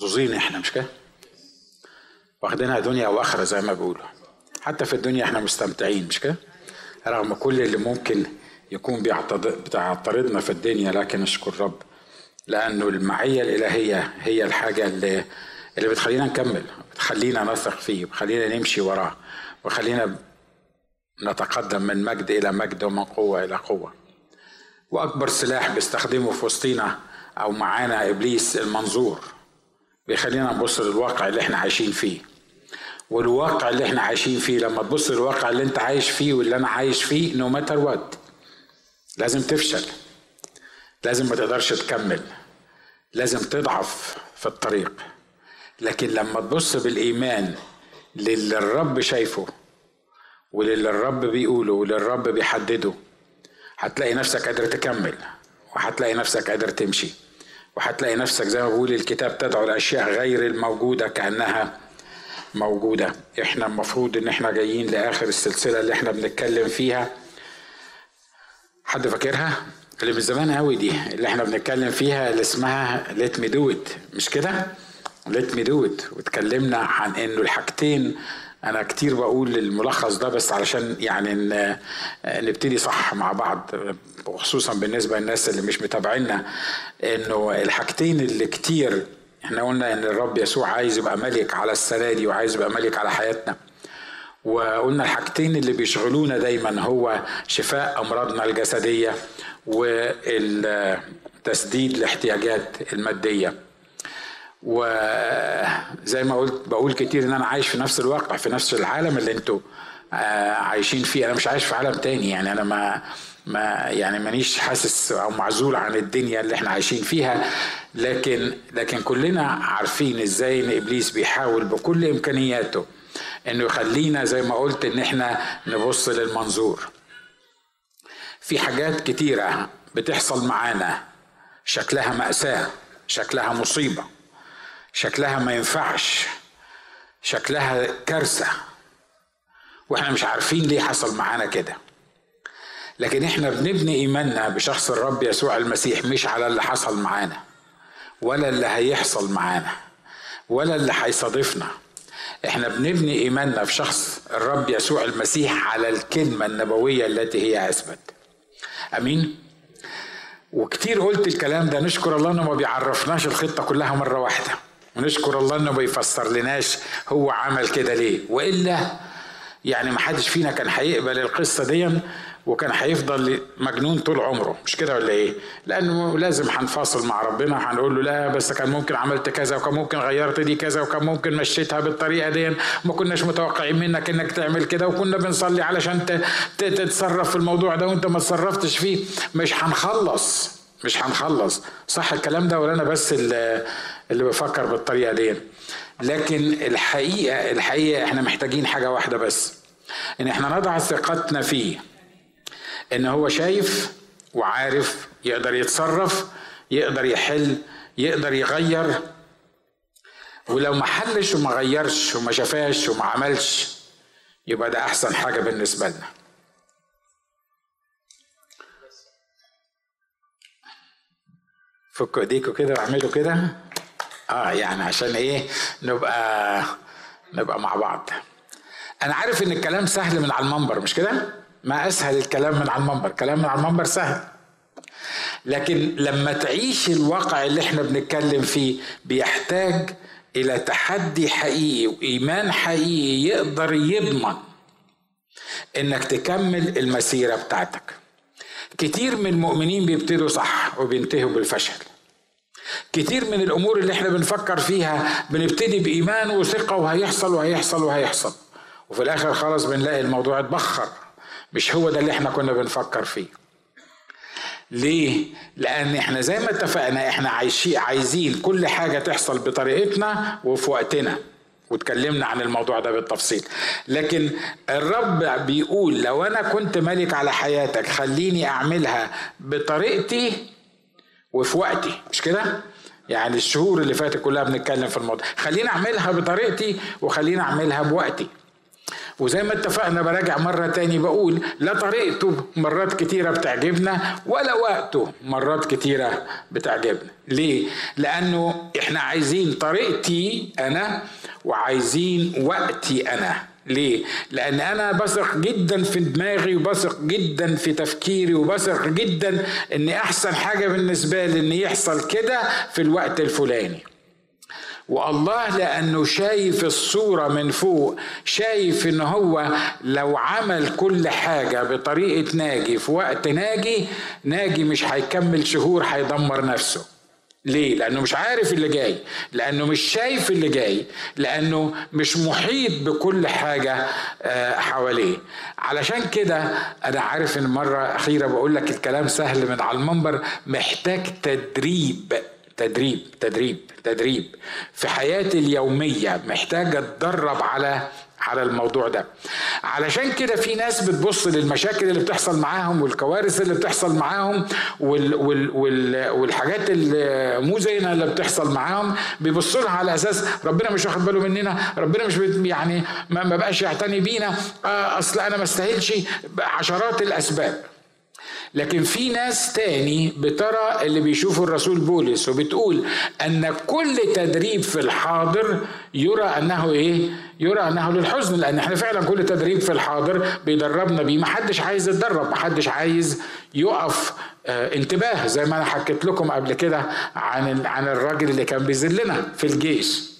محظوظين إحنا مش كده؟ واخدينها دنيا وآخرة زي ما بيقولوا. حتى في الدنيا إحنا مستمتعين مش كده؟ رغم كل اللي ممكن يكون بيعترضنا في الدنيا لكن اشكر رب لأنه المعية الإلهية هي الحاجة اللي اللي بتخلينا نكمل بتخلينا نثق فيه بتخلينا نمشي وراه وخلينا نتقدم من مجد إلى مجد ومن قوة إلى قوة. وأكبر سلاح بيستخدمه في وسطينا أو معانا إبليس المنظور. بيخلينا نبص للواقع اللي إحنا عايشين فيه. والواقع اللي إحنا عايشين فيه لما تبص للواقع اللي انت عايش فيه واللي أنا عايش فيه نو ماتر وات لازم تفشل. لازم ما تقدرش تكمل. لازم تضعف في الطريق. لكن لما تبص بالإيمان للي الرب شايفه وللي الرب بيقوله وللي الرب بيحدده هتلاقي نفسك قادر تكمل وهتلاقي نفسك قادر تمشي. وهتلاقي نفسك زي ما بيقول الكتاب تدعو الاشياء غير الموجودة كأنها موجودة. إحنا المفروض إن إحنا جايين لآخر السلسلة اللي إحنا بنتكلم فيها. حد فاكرها؟ اللي من زمان قوي دي اللي إحنا بنتكلم فيها اللي اسمها let me do it مش كده؟ let me do it واتكلمنا عن إنه الحاجتين أنا كتير بقول الملخص ده بس علشان يعني نبتدي صح مع بعض وخصوصا بالنسبة للناس اللي مش متابعينا إنه الحاجتين اللي كتير إحنا قلنا إن الرب يسوع عايز يبقى ملك على السنة دي وعايز يبقى ملك على حياتنا. وقلنا الحاجتين اللي بيشغلونا دايما هو شفاء أمراضنا الجسدية والتسديد الاحتياجات المادية. وزي ما قلت بقول كتير إن أنا عايش في نفس الواقع في نفس العالم اللي أنتوا عايشين فيه. أنا مش عايش في عالم تاني يعني أنا ما ما يعني مانيش حاسس أو معزول عن الدنيا اللي إحنا عايشين فيها. لكن لكن كلنا عارفين إزاي إن إبليس بيحاول بكل إمكانياته إنه يخلينا زي ما قلت إن إحنا نبص للمنظور. في حاجات كتيرة بتحصل معانا شكلها مأساة شكلها مصيبة. شكلها ما ينفعش. شكلها كارثة. وإحنا مش عارفين ليه حصل معانا كده. لكن إحنا بنبني إيماننا بشخص الرب يسوع المسيح مش على اللي حصل معانا ولا اللي هيحصل معانا ولا اللي هيصادفنا إحنا بنبني إيماننا في شخص الرب يسوع المسيح على الكلمة النبوية التي هي أثبت. آمين؟ وكتير قلت الكلام ده نشكر الله إنه ما بيعرفناش الخطة كلها مرة واحدة. ونشكر الله إنه ما بيفسر لناش هو عمل كده ليه. وإلا يعني ما حدش فينا كان هيقبل القصة دي وكان هيفضل مجنون طول عمره. مش كده ولا إيه؟ لأنه لازم هنفاصل مع ربنا هنقول له لا بس كان ممكن عملت كذا وكان ممكن غيرت دي كذا وكان ممكن مشيتها بالطريقة دي. ما كناش متوقعين منك إنك تعمل كده وكنا بنصلي علشان تتصرف في الموضوع ده وأنت ما تصرفتش فيه. مش هنخلص. مش هنخلص. صح الكلام ده ولا أنا بس اللي, بفكر بالطريقة دي؟ لكن الحقيقة الحقيقة إحنا محتاجين حاجة واحدة بس إن إحنا نضع ثقتنا فيه. إن هو شايف وعارف يقدر يتصرف يقدر يحل يقدر يغير. ولو ما حلش وما غيرش وما شافاش وما عملش يبقى ده أحسن حاجة بالنسبة لنا. فكوا ايديكوا كده واعملوا كده. آه يعني عشان إيه؟ نبقى نبقى مع بعض. أنا عارف ان الكلام سهل من على المنبر مش كده؟ ما اسهل الكلام من على المنبر. كلام من على المنبر سهل. لكن لما تعيش الواقع اللي إحنا بنتكلم فيه بيحتاج إلى تحدي حقيقي وإيمان حقيقي يقدر يضمن إنك تكمل المسيرة بتاعتك. كتير من المؤمنين بيبتدوا صح وبينتهوا بالفشل. كتير من الأمور اللي إحنا بنفكر فيها بنبتدي بإيمان وثقة وهيحصل وهيحصل وهيحصل. وفي الآخر خلاص بنلاقي الموضوع اتبخر. مش هو ده اللي إحنا كنا بنفكر فيه. ليه؟ لأن إحنا زي ما اتفقنا إحنا عايشين عايزين كل حاجة تحصل بطريقتنا وفي وقتنا. واتكلمنا عن الموضوع ده بالتفصيل. لكن الرب بيقول لو أنا كنت ملك على حياتك خليني أعملها بطريقتي وفي وقتي. مش كده؟ يعني الشهور اللي فاتت كلها بنتكلم في الموضوع. خليني أعملها بطريقتي وخليني أعملها بوقتي. وزي ما اتفقنا براجع مرة تاني بقول لا طريقته مرات كتيرة بتعجبنا ولا وقته مرات كتيرة بتعجبنا ليه؟ لأنه إحنا عايزين طريقتي أنا وعايزين وقتي أنا ليه؟ لأن أنا بثق جدا في دماغي وبثق جدا في تفكيري وبثق جدا إن أحسن حاجة بالنسبة لي إن يحصل كده في الوقت الفلاني. والله لأنه شايف الصورة من فوق شايف إن هو لو عمل كل حاجة بطريقة ناجي في وقت ناجي ناجي مش هيكمل شهور هيدمر نفسه ليه؟ لأنه مش عارف اللي جاي، لأنه مش شايف اللي جاي، لأنه مش محيط بكل حاجة آه، حواليه. علشان كده أنا عارف إن مرة أخيرة بقول لك الكلام سهل من على المنبر محتاج تدريب تدريب تدريب تدريب. في حياتي اليومية محتاج أتدرب على على الموضوع ده. علشان كده في ناس بتبص للمشاكل اللي بتحصل معاهم والكوارث اللي بتحصل معاهم وال وال وال والحاجات المو زينا اللي بتحصل معاهم بيبصوا لها على أساس ربنا مش واخد باله مننا ربنا مش يعني ما بقاش يعتني بينا. آه، أصل أنا ما استاهلش عشرات الأسباب. لكن في ناس تاني بترى اللي بيشوفوا الرسول بولس وبتقول أن كل تدريب في الحاضر يرى أنه إيه؟ يرى أنه للحزن لأن إحنا فعلا كل تدريب في الحاضر بيدربنا بيه. محدش عايز يتدرب محدش عايز يقف آه انتباه زي ما أنا حكيت لكم قبل كده عن عن الراجل اللي كان بيذلنا في الجيش.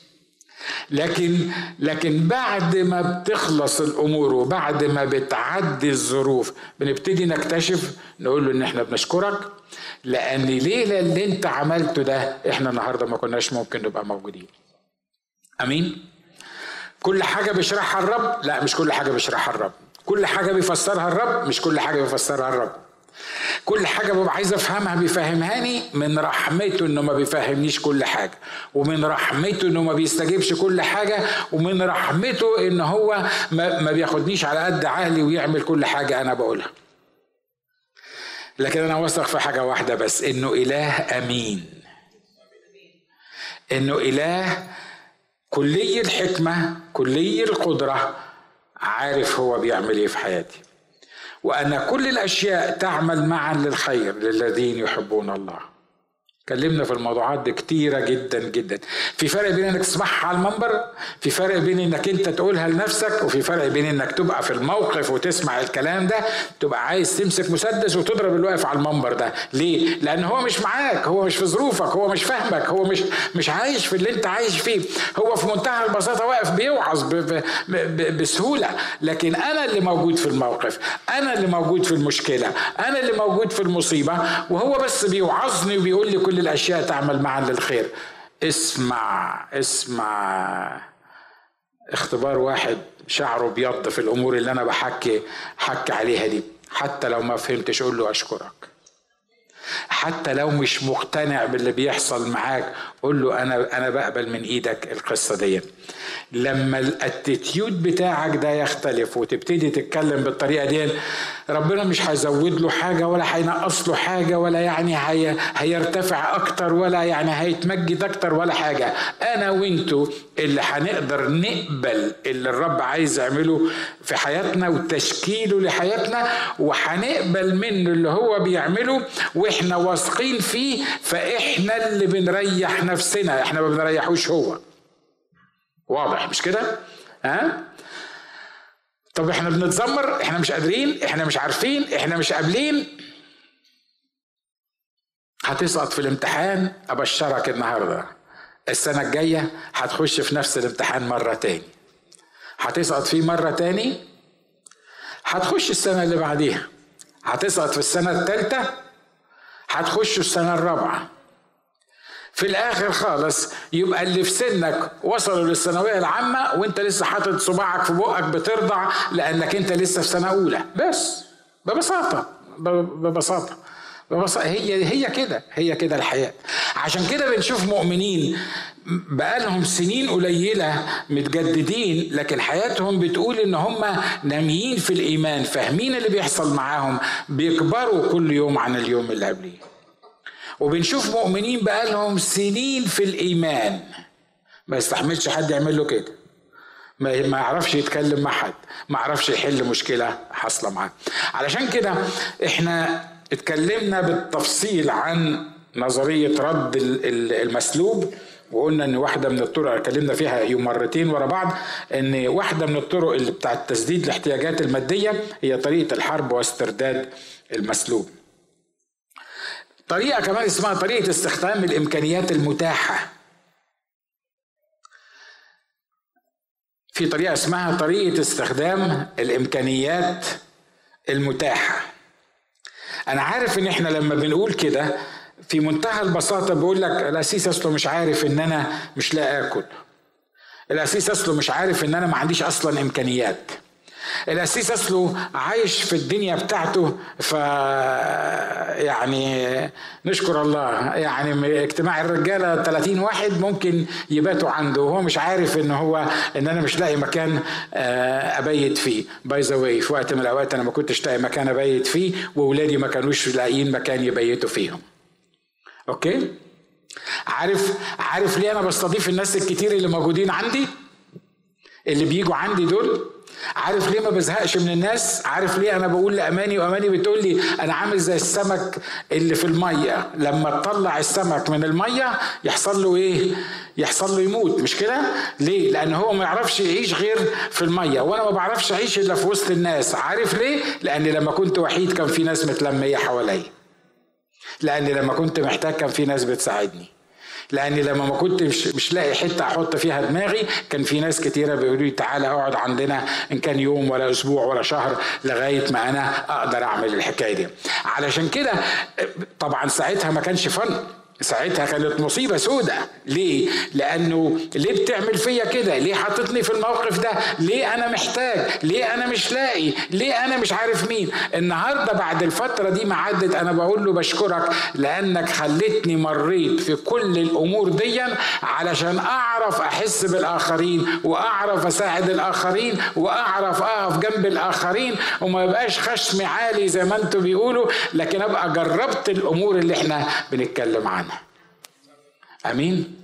لكن لكن بعد ما بتخلص الأمور وبعد ما بتعدي الظروف بنبتدي نكتشف نقول له إن إحنا بنشكرك لأن ليلة اللي أنت عملته ده إحنا النهارده ما كناش ممكن نبقى موجودين. أمين؟ كل حاجة بيشرحها الرب لا مش كل حاجة بيشرحها الرب. كل حاجة بيفسرها الرب مش كل حاجة بيفسرها الرب. كل حاجة ببقى عايز أفهمها بيفهمهاني من رحمته إنه ما بيفهمنيش كل حاجة ومن رحمته إنه ما بيستجيبش كل حاجة ومن رحمته إن هو ما بياخدنيش على قد عقلي ويعمل كل حاجة أنا بقولها. لكن أنا واثق في حاجة واحدة بس إنه إله أمين. إنه إله كلي الحكمة كلي القدرة عارف هو بيعمل إيه في حياتي. وأن كل الأشياء تعمل معا للخير للذين يحبون الله. اتكلمنا في الموضوعات دي كتيرة جدا جدا. في فرق بين إنك تسمعها على المنبر في فرق بين إنك أنت تقولها لنفسك وفي فرق بين إنك تبقى في الموقف وتسمع الكلام ده تبقى عايز تمسك مسدس وتضرب الواقف على المنبر ده. ليه؟ لأن هو مش معاك هو مش في ظروفك هو مش فاهمك هو مش مش عايش في اللي أنت عايش فيه. هو في منتهى البساطة واقف بيوعظ بسهولة. لكن أنا اللي موجود في الموقف أنا اللي موجود في المشكلة أنا اللي موجود في المصيبة وهو بس بيوعظني وبيقول لي كل كل الأشياء تعمل معا للخير. اسمع اسمع. اختبار واحد شعره بيض في الأمور اللي أنا بحكي حكي عليها دي. حتى لو ما فهمتش قول له أشكرك. حتى لو مش مقتنع باللي بيحصل معاك قول له أنا أنا بقبل من إيدك القصة دي. لما الاتيتيود بتاعك ده يختلف وتبتدي تتكلم بالطريقة دي ربنا مش هيزود له حاجة ولا هينقص له حاجة ولا يعني هي هيرتفع أكتر ولا يعني هيتمجد أكتر ولا حاجة. أنا وانتو اللي هنقدر نقبل اللي الرب عايز يعمله في حياتنا وتشكيله لحياتنا وهنقبل منه اللي هو بيعمله وإحنا واثقين فيه فإحنا اللي بنريح نفسنا. إحنا ما بنريحوش هو. واضح مش كده؟ ها؟ طب إحنا بنتذمر إحنا مش قادرين إحنا مش عارفين إحنا مش قابلين. هتسقط في الامتحان أبشرك النهارده. السنة الجاية هتخش في نفس الامتحان مرة تاني. هتسقط فيه مرة تاني؟ هتخش السنة اللي بعديها. هتسقط في السنة الثالثه هتخش السنة الرابعة. في الآخر خالص يبقى اللي في سنك وصلوا للثانوية العامة وانت لسه حاطط صباعك في بقك بترضع لأنك انت لسه في سنة أولى. بس ببساطة ببساطة ببساطة. هي هي كده هي كده الحياة. عشان كده بنشوف مؤمنين بقالهم سنين قليلة متجددين لكن حياتهم بتقول إن هم ناميين في الإيمان فاهمين اللي بيحصل معاهم بيكبروا كل يوم عن اليوم اللي قبليه. وبنشوف مؤمنين بقالهم سنين في الإيمان. ما يستحملش حد يعمل له كده. ما ما يعرفش يتكلم مع حد. ما يعرفش يحل مشكلة حاصلة معاه. علشان كده إحنا اتكلمنا بالتفصيل عن نظرية رد المسلوب وقلنا إن واحدة من الطرق اتكلمنا فيها يوم مرتين ورا بعض إن واحدة من الطرق اللي بتاعت تسديد الاحتياجات المادية هي طريقة الحرب واسترداد المسلوب. طريقة كمان اسمها طريقة استخدام الإمكانيات المتاحة. في طريقة اسمها طريقة استخدام الإمكانيات المتاحة. أنا عارف إن إحنا لما بنقول كده في منتهى البساطة بيقول لك الاسيس أصله مش عارف إن أنا مش لاقي آكل. الاسيس أصله مش عارف إن أنا ما عنديش أصلا إمكانيات. الأسيس أصله عايش في الدنيا بتاعته ف يعني نشكر الله. يعني اجتماع الرجالة 30 واحد ممكن يباتوا عنده. وهو مش عارف إن هو إن أنا مش لاقي مكان آه، أبيت فيه. by the في وقت من الأوقات أنا ما كنتش لاقي مكان أبيت فيه واولادي ما كانوش لاقيين مكان يبيتوا فيهم. أوكي؟ عارف عارف ليه أنا بستضيف الناس الكتير اللي موجودين عندي؟ اللي بيجوا عندي دول؟ عارف ليه ما بزهقش من الناس؟ عارف ليه أنا بقول لأماني وأماني بتقول لي أنا عامل زي السمك اللي في المية لما تطلع السمك من المية يحصل له إيه؟ يحصل له يموت مش كده؟ ليه؟ لأن هو ما يعرفش يعيش غير في المية وأنا ما بعرفش أعيش إلا في وسط الناس عارف ليه؟ لأن لما كنت وحيد كان في ناس متلمية حواليا لأن لما كنت محتاج كان في ناس بتساعدني. لأني لما ما كنت مش, مش لاقي حتة أحط فيها دماغي كان في ناس كتيرة بيقولوا لي تعالى اقعد عندنا إن كان يوم ولا أسبوع ولا شهر لغاية ما أنا أقدر أعمل الحكاية دي. علشان كده طبعا ساعتها ما كانش فن. ساعتها كانت مصيبة سودة ليه؟ لأنه ليه بتعمل فيا كده؟ ليه حاططني في الموقف ده؟ ليه أنا محتاج؟ ليه أنا مش لاقي؟ ليه أنا مش عارف مين؟ النهاردة بعد الفترة دي ما عدت أنا بقول له بشكرك لأنك خلتني مريت في كل الأمور دي علشان أعرف أحس بالآخرين وأعرف أساعد الآخرين وأعرف أقف جنب الآخرين وما يبقاش خشمي عالي زي ما أنتم بيقولوا لكن أبقى جربت الأمور اللي إحنا بنتكلم عنها أمين؟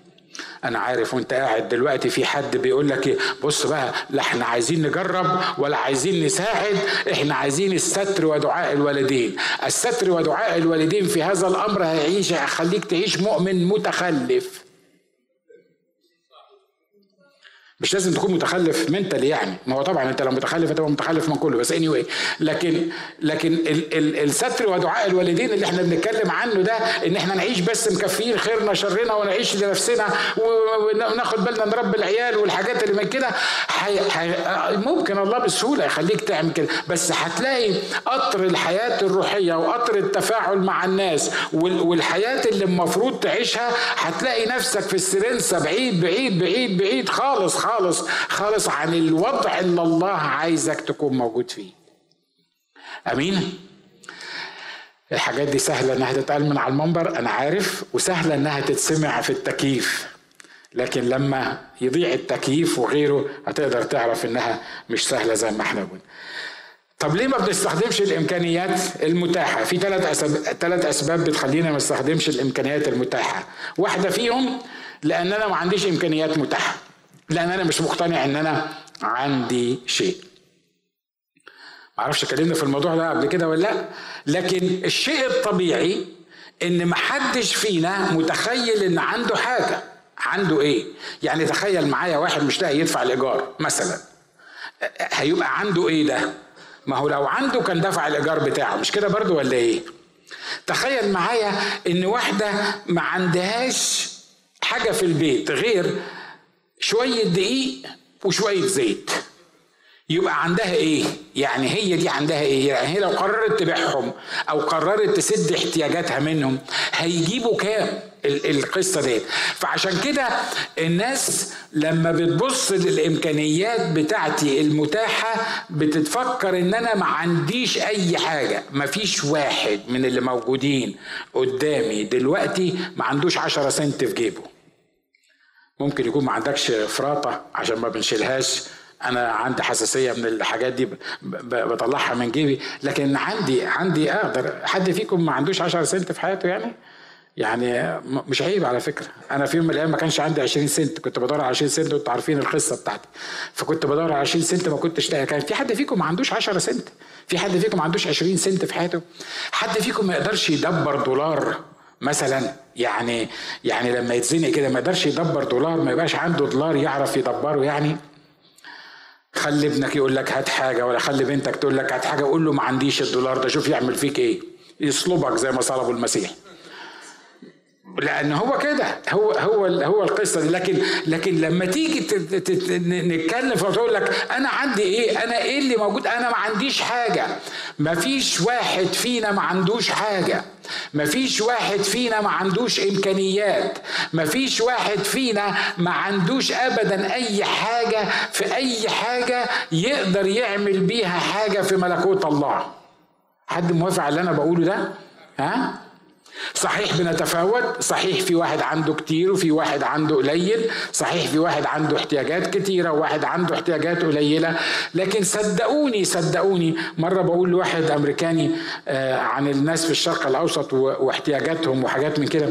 أنا عارف وأنت قاعد دلوقتي في حد بيقول لك إيه؟ بص بقى لا إحنا عايزين نجرب ولا عايزين نساعد إحنا عايزين الستر ودعاء الوالدين. الستر ودعاء الوالدين في هذا الأمر هيعيش هيخليك تعيش مؤمن متخلف. مش لازم تكون متخلف منتلي يعني. ما هو طبعا أنت لو متخلف هتبقى متخلف من كله. بس اني anyway. لكن لكن ال ال الستر ودعاء الوالدين اللي إحنا بنتكلم عنه ده إن إحنا نعيش بس مكفيين خيرنا شرنا ونعيش لنفسنا وناخد بالنا نربي العيال والحاجات اللي من كده حي حي ممكن الله بسهولة يخليك تعمل كده. بس هتلاقي قطر الحياة الروحية وقطر التفاعل مع الناس والحياة اللي المفروض تعيشها هتلاقي نفسك في السرنسه بعيد بعيد بعيد بعيد خالص خالص. خالص خالص عن الوضع اللي الله عايزك تكون موجود فيه. أمين؟ الحاجات دي سهلة إنها تتقال من على المنبر أنا عارف وسهلة إنها تتسمع في التكييف. لكن لما يضيع التكييف وغيره هتقدر تعرف إنها مش سهلة زي ما إحنا قلنا طب ليه ما بنستخدمش الإمكانيات المتاحة؟ في ثلاث أسباب ثلاث أسباب بتخلينا ما نستخدمش الإمكانيات المتاحة. واحدة فيهم لأن أنا ما عنديش إمكانيات متاحة. لأن أنا مش مقتنع إن أنا عندي شيء. معرفش اتكلمنا في الموضوع ده قبل كده ولا لأ لكن الشيء الطبيعي إن محدش فينا متخيل إن عنده حاجة. عنده إيه؟ يعني تخيل معايا واحد مش لاقي يدفع الإيجار مثلا. هيبقى عنده إيه ده؟ ما هو لو عنده كان دفع الإيجار بتاعه. مش كده برضو ولا إيه؟ تخيل معايا إن واحدة ما عندهاش حاجة في البيت غير شوية دقيق وشوية زيت. يبقى عندها إيه؟ يعني هي دي عندها إيه؟ يعني هي لو قررت تبيعهم أو قررت تسد احتياجاتها منهم هيجيبوا كام؟ القصة دي فعشان كده الناس لما بتبص للإمكانيات بتاعتي المتاحة بتتفكر إن أنا ما عنديش أي حاجة. ما فيش واحد من اللي موجودين قدامي دلوقتي ما عندوش عشرة سنت في جيبه. ممكن يكون ما عندكش فراطة عشان ما بنشيلهاش. أنا عندي حساسية من الحاجات دي بطلعها من جيبي. لكن عندي عندي أقدر حد فيكم ما عندوش 10 سنت في حياته يعني؟ يعني مش عيب على فكرة. أنا في يوم من الأيام ما كانش عندي 20 سنت كنت بدور على 20 سنت وأنتوا عارفين القصة بتاعتي. فكنت بدور على 20 سنت ما كنتش لاقي كان في حد فيكم ما عندوش 10 سنت؟ في حد فيكم ما عندوش 20 سنت في حياته؟ حد فيكم ما يقدرش يدبر دولار مثلا؟ يعني يعني لما يتزنق كده ما يقدرش يدبر دولار ما يبقاش عنده دولار يعرف يدبره يعني. خلي ابنك يقول لك هات حاجة ولا خلي بنتك تقول لك هات حاجة قول له ما عنديش الدولار ده شوف يعمل فيك إيه؟ يصلبك زي ما صلبوا المسيح. لأن هو كده. هو هو هو القصة دي. لكن لكن لما تيجي نتكلم فتقول لك أنا عندي إيه؟ أنا إيه اللي موجود؟ أنا ما عنديش حاجة. ما فيش واحد فينا ما عندوش حاجة. ما فيش واحد فينا ما عندوش إمكانيات. ما فيش واحد فينا ما عندوش ابدا أي حاجة في أي حاجة يقدر يعمل بيها حاجة في ملكوت الله. حد موافق على اللي أنا بقوله ده؟ ها؟ صحيح بنتفاوت صحيح في واحد عنده كتير وفي واحد عنده قليل صحيح في واحد عنده احتياجات كتيرة وواحد عنده احتياجات قليلة لكن صدقوني صدقوني مرة بقول لواحد أمريكاني آه، عن الناس في الشرق الأوسط واحتياجاتهم وحاجات من كده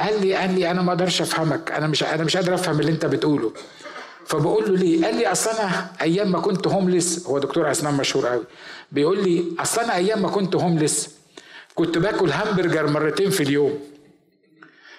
قال لي قال لي أنا ما أقدرش أفهمك أنا مش أنا مش قادر أفهم اللي أنت بتقوله فبقول له ليه؟ قال لي أصل أنا أيام ما كنت هوملس هو دكتور أسنان مشهور قوي بيقول لي أصل أنا أيام ما كنت هوملس كنت باكل همبرجر مرتين في اليوم.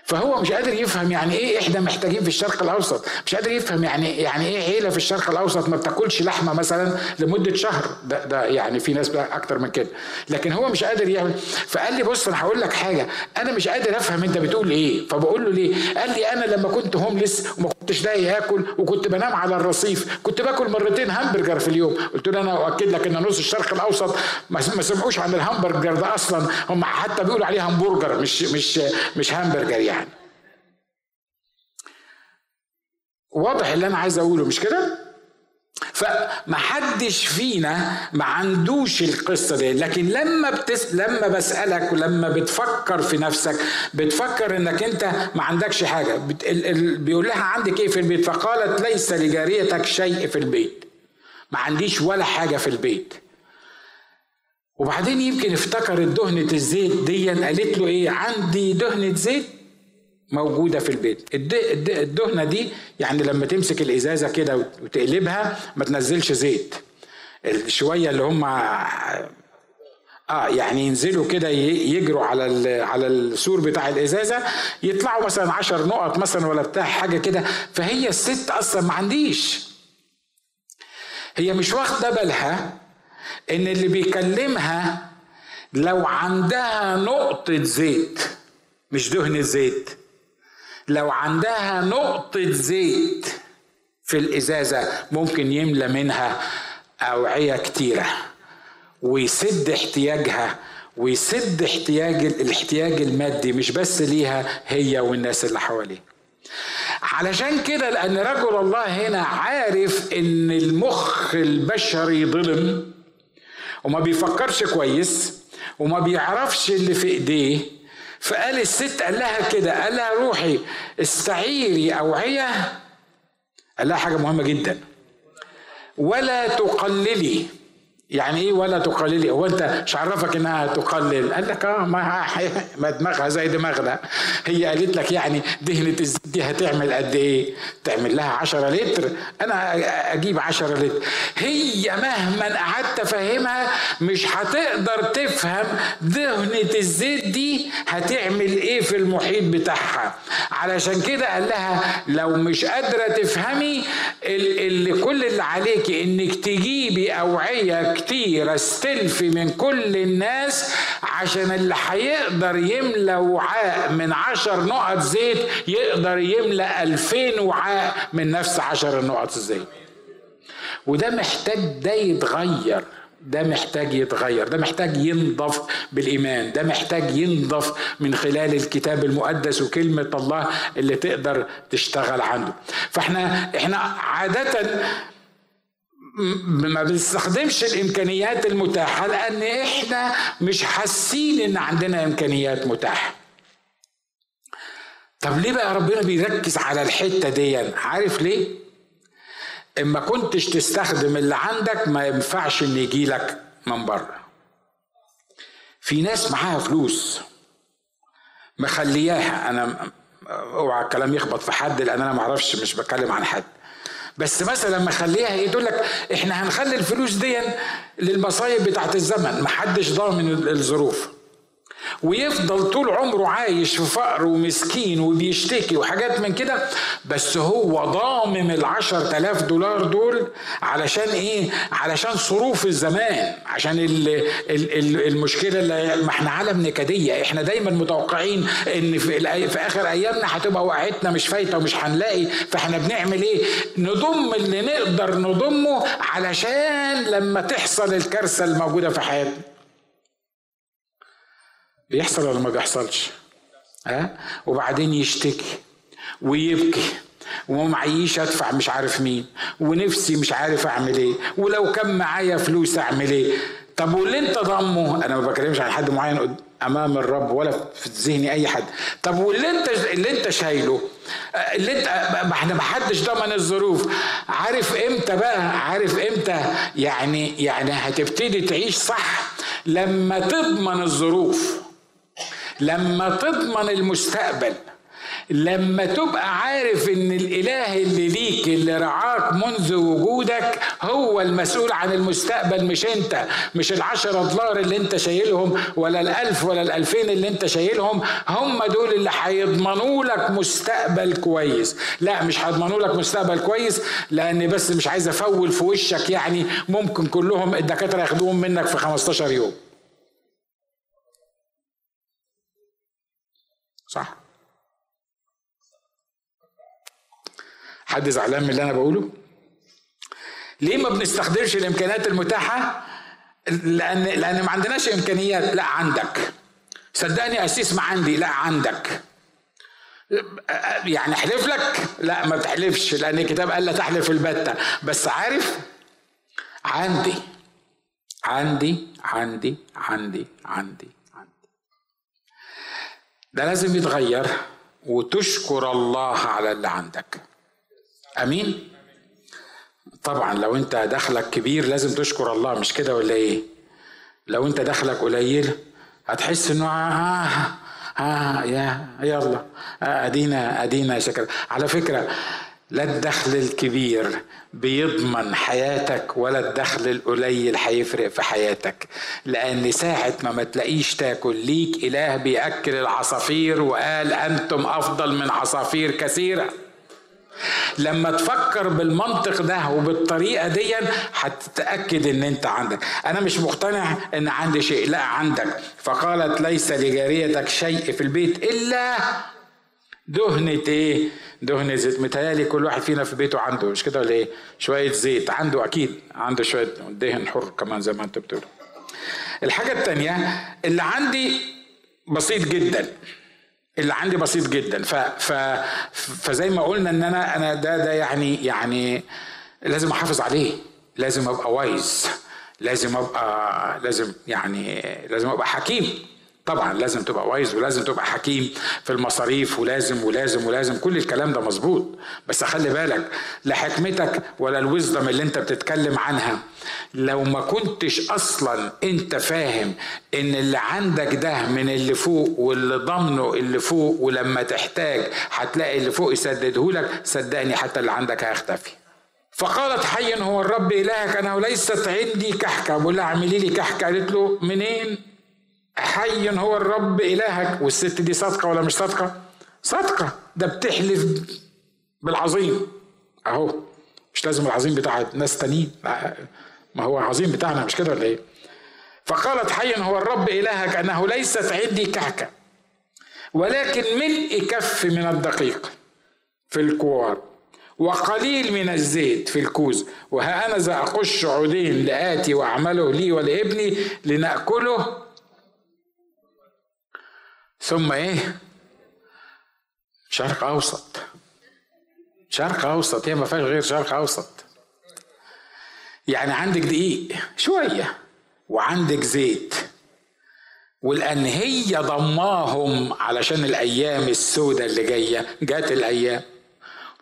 فهو مش قادر يفهم يعني إيه إحنا محتاجين في الشرق الأوسط. مش قادر يفهم يعني يعني إيه عيلة في الشرق الأوسط ما بتاكلش لحمة مثلا لمدة شهر. ده, ده يعني في ناس بقى أكتر من كده. لكن هو مش قادر يعمل فقال لي بص أنا هقول لك حاجة. أنا مش قادر أفهم أنت بتقول إيه. فبقول له ليه؟ قال لي أنا لما كنت هوملس وما كنتش لاقي آكل وكنت بنام على الرصيف كنت باكل مرتين همبرجر في اليوم. قلت له أنا أؤكد لك إن نص الشرق الأوسط ما سمعوش عن الهمبرجر ده أصلا. هم حتى بيقولوا عليه همبرجر مش مش مش همبرجر يعني. واضح اللي أنا عايز أقوله مش كده؟ فمحدش فينا ما عندوش القصة دي لكن لما بتس... لما بسألك ولما بتفكر في نفسك بتفكر إنك أنت ما عندكش حاجة بت... ال... ال... بيقول لها عندك إيه في البيت؟ فقالت ليس لجاريتك شيء في البيت. ما عنديش ولا حاجة في البيت. وبعدين يمكن افتكرت دهنة الزيت دي قالت له إيه؟ عندي دهنة زيت موجودة في البيت. الدهنة دي يعني لما تمسك الإزازة كده وتقلبها ما تنزلش زيت. الشوية اللي هم آه يعني ينزلوا كده يجروا على على السور بتاع الإزازة يطلعوا مثلا عشر نقط مثلا ولا بتاع حاجة كده. فهي الست أصلا ما عنديش. هي مش واخدة بالها إن اللي بيكلمها لو عندها نقطة زيت مش دهن زيت لو عندها نقطة زيت في الإزازة ممكن يملى منها أوعية كتيرة ويسد احتياجها ويسد احتياج الاحتياج المادي مش بس ليها هي والناس اللي حواليها. علشان كده لأن رجل الله هنا عارف إن المخ البشري ظلم وما بيفكرش كويس وما بيعرفش اللي في إيديه فقال الست قال لها كده قال لها روحي استعيري أوعية قال لها حاجة مهمة جدا. ولا تقللي. يعني إيه ولا تقللي؟ هو أنت مش عرفك إنها تقلل. قال لك آه ما, ما دماغها زي دماغنا. هي قالت لك يعني دهنة الزيت دي هتعمل قد إيه؟ تعمل لها 10 لتر. أنا أجيب 10 لتر. هي مهما قعدت افهمها مش هتقدر تفهم دهنة الزيت دي هتعمل إيه في المحيط بتاعها. علشان كده قال لها لو مش قادرة تفهمي اللي كل اللي عليكي إنك تجيبي أوعية كتير استلفي من كل الناس عشان اللي هيقدر يملى وعاء من عشر نقط زيت يقدر يملى ألفين وعاء من نفس عشر نقط الزيت وده محتاج ده يتغير ده محتاج يتغير ده محتاج ينضف بالإيمان ده محتاج ينضف من خلال الكتاب المقدس وكلمة الله اللي تقدر تشتغل عنده. فإحنا إحنا عادة ما بنستخدمش الإمكانيات المتاحة لأن إحنا مش حاسين إن عندنا إمكانيات متاحة. طب ليه بقى ربنا بيركز على الحتة دي؟ عارف ليه؟ اما كنتش تستخدم اللي عندك ما ينفعش إن يجي لك من بره. في ناس معاها فلوس مخلياها أنا أوعى الكلام يخبط في حد لأن أنا ما أعرفش مش بتكلم عن حد. بس مثلا مخليها إيه تقول لك إحنا هنخلي الفلوس دي للمصايب بتاعت الزمن محدش ضامن الظروف. ويفضل طول عمره عايش في فقر ومسكين وبيشتكي وحاجات من كده بس هو ضامم العشر تلاف دولار دول علشان إيه؟ علشان صروف الزمان عشان ال ال المشكلة اللي ما إحنا عالم نكدية إحنا دايما متوقعين إن في, في آخر أيامنا هتبقى وقعتنا مش فايتة ومش هنلاقي فإحنا بنعمل إيه؟ نضم اللي نقدر نضمه علشان لما تحصل الكارثة الموجودة في حياتنا. بيحصل ولا ما بيحصلش؟ ها؟ وبعدين يشتكي ويبكي ومعيش أدفع مش عارف مين ونفسي مش عارف أعمل إيه ولو كان معايا فلوس أعمل إيه؟ طب واللي أنت ضمه أنا ما بكلمش عن حد معين أمام الرب ولا في ذهني أي حد. طب واللي أنت اللي أنت شايله؟ اللي انت ما إحنا ما حدش ضمن الظروف. عارف إمتى بقى؟ عارف إمتى؟ يعني يعني هتبتدي تعيش صح لما تضمن الظروف. لما تضمن المستقبل لما تبقى عارف إن الإله اللي ليك اللي رعاك منذ وجودك هو المسؤول عن المستقبل مش أنت مش العشرة دولار اللي أنت شايلهم ولا الألف ولا الألفين اللي أنت شايلهم هم دول اللي هيضمنوا لك مستقبل كويس. لا مش هيضمنوا لك مستقبل كويس لأن بس مش عايز أفول في وشك يعني ممكن كلهم الدكاترة ياخدوهم منك في 15 يوم صح حد زعلان من اللي أنا بقوله؟ ليه ما بنستخدمش الإمكانيات المتاحة؟ لأن لأن ما عندناش إمكانيات. لا عندك. صدقني أسيس ما عندي. لا عندك. يعني أحلف لك؟ لا ما بتحلفش لأن الكتاب قال لا تحلف البتة. بس عارف؟ عندي عندي عندي عندي عندي. ده لازم يتغير وتشكر الله على اللي عندك. أمين؟ طبعا لو أنت دخلك كبير لازم تشكر الله مش كده ولا إيه؟ لو أنت دخلك قليل هتحس إنه آه آه, آه يا يلا آه أدينا أدينا شكرا على فكرة لا الدخل الكبير بيضمن حياتك ولا الدخل القليل هيفرق في حياتك لأن ساعة ما ما تلاقيش تاكل ليك إله بيأكل العصافير وقال أنتم أفضل من عصافير كثيرة. لما تفكر بالمنطق ده وبالطريقة دي هتتأكد إن أنت عندك أنا مش مقتنع إن عندي شيء لا عندك فقالت ليس لجاريتك شيء في البيت إلا دهنة إيه؟ دهنة زيت متهيألي كل واحد فينا في بيته عنده مش كده ولا إيه؟ شوية زيت عنده أكيد عنده شوية دهن حر كمان زي ما أنت بتقول. الحاجة التانية اللي عندي بسيط جدا اللي عندي بسيط جدا. ف ف فزي ما قلنا إن أنا أنا ده ده يعني يعني لازم أحافظ عليه. لازم أبقى wise لازم ابقى لازم يعني لازم أبقى حكيم. طبعا لازم تبقى wise ولازم تبقى حكيم في المصاريف ولازم ولازم ولازم كل الكلام ده مظبوط. بس خلي بالك لا حكمتك ولا الوزدم اللي انت بتتكلم عنها. لو ما كنتش أصلا انت فاهم إن اللي عندك ده من اللي فوق واللي ضمنه اللي فوق ولما تحتاج هتلاقي اللي فوق يسددهولك صدقني حتى اللي عندك هيختفي. فقالت حي هو الرب إلهك أنا ليست عندي كحكة. بقول لها اعملي لي كحكة. قالت له منين؟ حي هو الرب إلهك والست دي صادقة ولا مش صادقة؟ صادقة ده بتحلف بالعظيم أهو مش لازم العظيم بتاع ناس تانيين ما هو عظيم بتاعنا مش كده ولا إيه؟ فقالت حي هو الرب إلهك أنه ليست عندي كعكة ولكن ملء كف من الدقيق في الكوار وقليل من الزيت في الكوز وها أنا أقش عودين لآتي وأعمله لي ولابني لنأكله ثم إيه؟ شرق أوسط. شرق أوسط. هي ما فيهاش غير شرق أوسط. يعني عندك دقيق شوية وعندك زيت. ولان هي ضماهم علشان الأيام السوداء اللي جاية جات الأيام.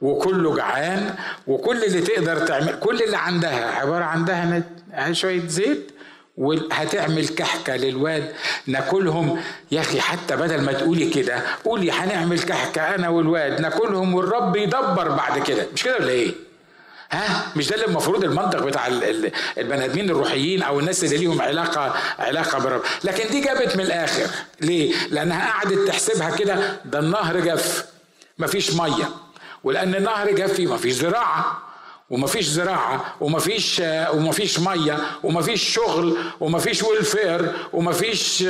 وكله جعان وكل اللي تقدر تعمل كل اللي عندها عبارة عن دهنه شوية زيت وهتعمل كحكة للواد ناكلهم. يا أخي حتى بدل ما تقولي كده قولي هنعمل كحكة أنا والواد ناكلهم والرب يدبر بعد كده. مش كده ولا إيه؟ ها؟ مش ده اللي المفروض المنطق بتاع البني آدمين الروحيين أو الناس اللي ليهم علاقه علاقة برب لكن دي جابت من الآخر. ليه؟ لأنها قعدت تحسبها كده ده النهر جف. مفيش مية. ولأن النهر جف مفيش زراعة. ومفيش زراعة ومفيش ومفيش مية ومفيش شغل ومفيش ويلفير ومفيش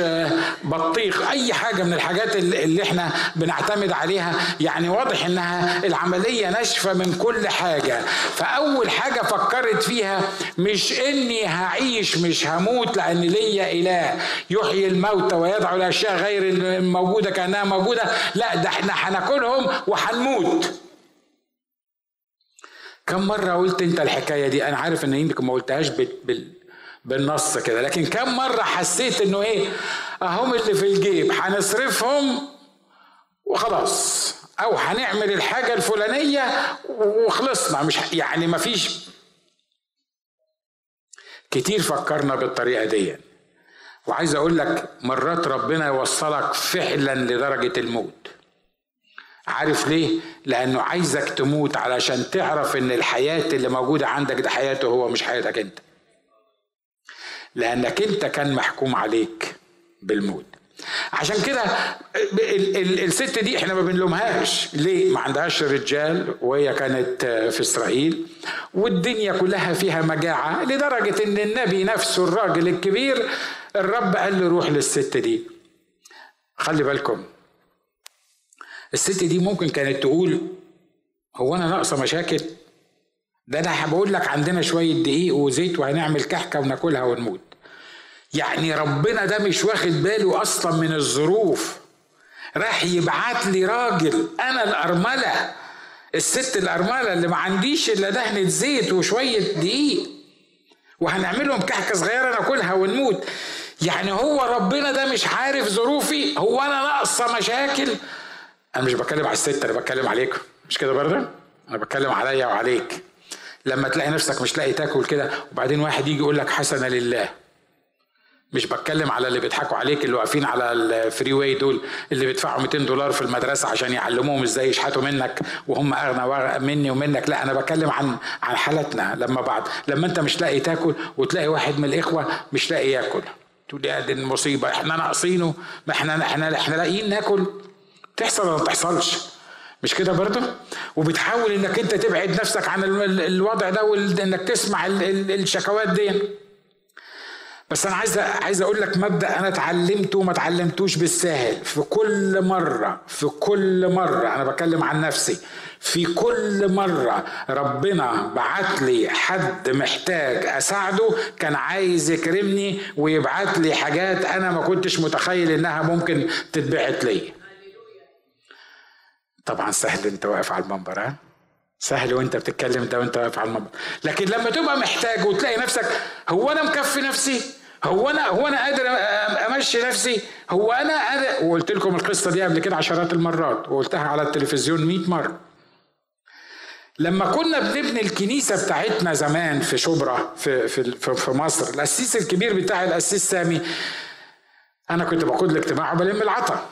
بطيخ. أي حاجة من الحاجات اللي إحنا بنعتمد عليها يعني واضح إنها العملية ناشفة من كل حاجة. فأول حاجة فكرت فيها مش إني هعيش مش هموت لأن ليا إله يحيي الموتى ويدعو الأشياء غير الموجودة كأنها موجودة. لا ده إحنا هناكلهم وهنموت. كم مرة قلت أنت الحكاية دي؟ أنا عارف إن يمكن ما قلتهاش بال... بالنص كده لكن كم مرة حسيت إنه إيه؟ اهم اللي في الجيب هنصرفهم وخلاص. أو هنعمل الحاجة الفلانية وخلصنا. مش يعني ما فيش كتير فكرنا بالطريقة دي. وعايز أقول لك مرات ربنا يوصلك فعلا لدرجة الموت. عارف ليه؟ لأنه عايزك تموت علشان تعرف إن الحياة اللي موجودة عندك ده حياته هو مش حياتك أنت. لأنك أنت كان محكوم عليك بالموت. عشان كده الست دي إحنا ما بنلومهاش ليه ما عندهاش رجال وهي كانت في إسرائيل والدنيا كلها فيها مجاعة لدرجة إن النبي نفسه الراجل الكبير الرب قال له روح للست دي خلي بالكم الست دي ممكن كانت تقول هو أنا ناقصة مشاكل؟ ده أنا بقول لك عندنا شوية دقيق وزيت وهنعمل كحكة وناكلها ونموت. يعني ربنا ده مش واخد باله أصلا من الظروف. راح يبعت لي راجل أنا الأرملة. الست الأرملة اللي ما عنديش إلا دهنة زيت وشوية دقيق. وهنعملهم كحكة صغيرة ناكلها ونموت. يعني هو ربنا ده مش عارف ظروفي؟ هو أنا ناقصة مشاكل؟ أنا مش بتكلم على الست أنا بتكلم عليكم. مش كده برضه؟ أنا بتكلم عليا وعليك. لما تلاقي نفسك مش لاقي تاكل كده وبعدين واحد يجي يقول لك حسنه لله. مش بتكلم على اللي بيضحكوا عليك اللي واقفين على ال freeway دول اللي بيدفعوا 200 دولار في المدرسة عشان يعلموهم إزاي يشحتوا منك وهم أغنى مني ومنك. لا أنا بتكلم عن عن حالتنا. لما بعد لما أنت مش لاقي تاكل وتلاقي واحد من الإخوة مش لاقي ياكل. تقول دي المصيبة. إحنا ناقصينه. ما إحنا إحنا إحنا لاقيين ناكل. تحصل ولا ما تحصلش مش كده برضه؟ وبتحاول إنك أنت تبعد نفسك عن الوضع ده وانك تسمع الشكوات دي. بس أنا عايز عايز أقول لك مبدأ أنا اتعلمته وما اتعلمتوش بالساهل. في كل مرة في كل مرة أنا بتكلم عن نفسي في كل مرة ربنا بعت لي حد محتاج أساعده كان عايز يكرمني ويبعت لي حاجات أنا ما كنتش متخيل إنها ممكن تتبعت لي. طبعا سهل أنت واقف على المنبر ها؟ سهل وأنت بتتكلم ده وأنت واقف على المنبر. لكن لما تبقى محتاج وتلاقي نفسك هو أنا مكفي نفسي؟ هو أنا هو أنا قادر أمشي نفسي؟ هو أنا قادر؟ وقلت لكم القصة دي قبل كده عشرات المرات وقلتها على التلفزيون 100 مرة. لما كنا بنبني الكنيسة بتاعتنا زمان في شبرا في في في مصر القسيس الكبير بتاع القسيس سامي أنا كنت باخد الاجتماع وبلم العطا.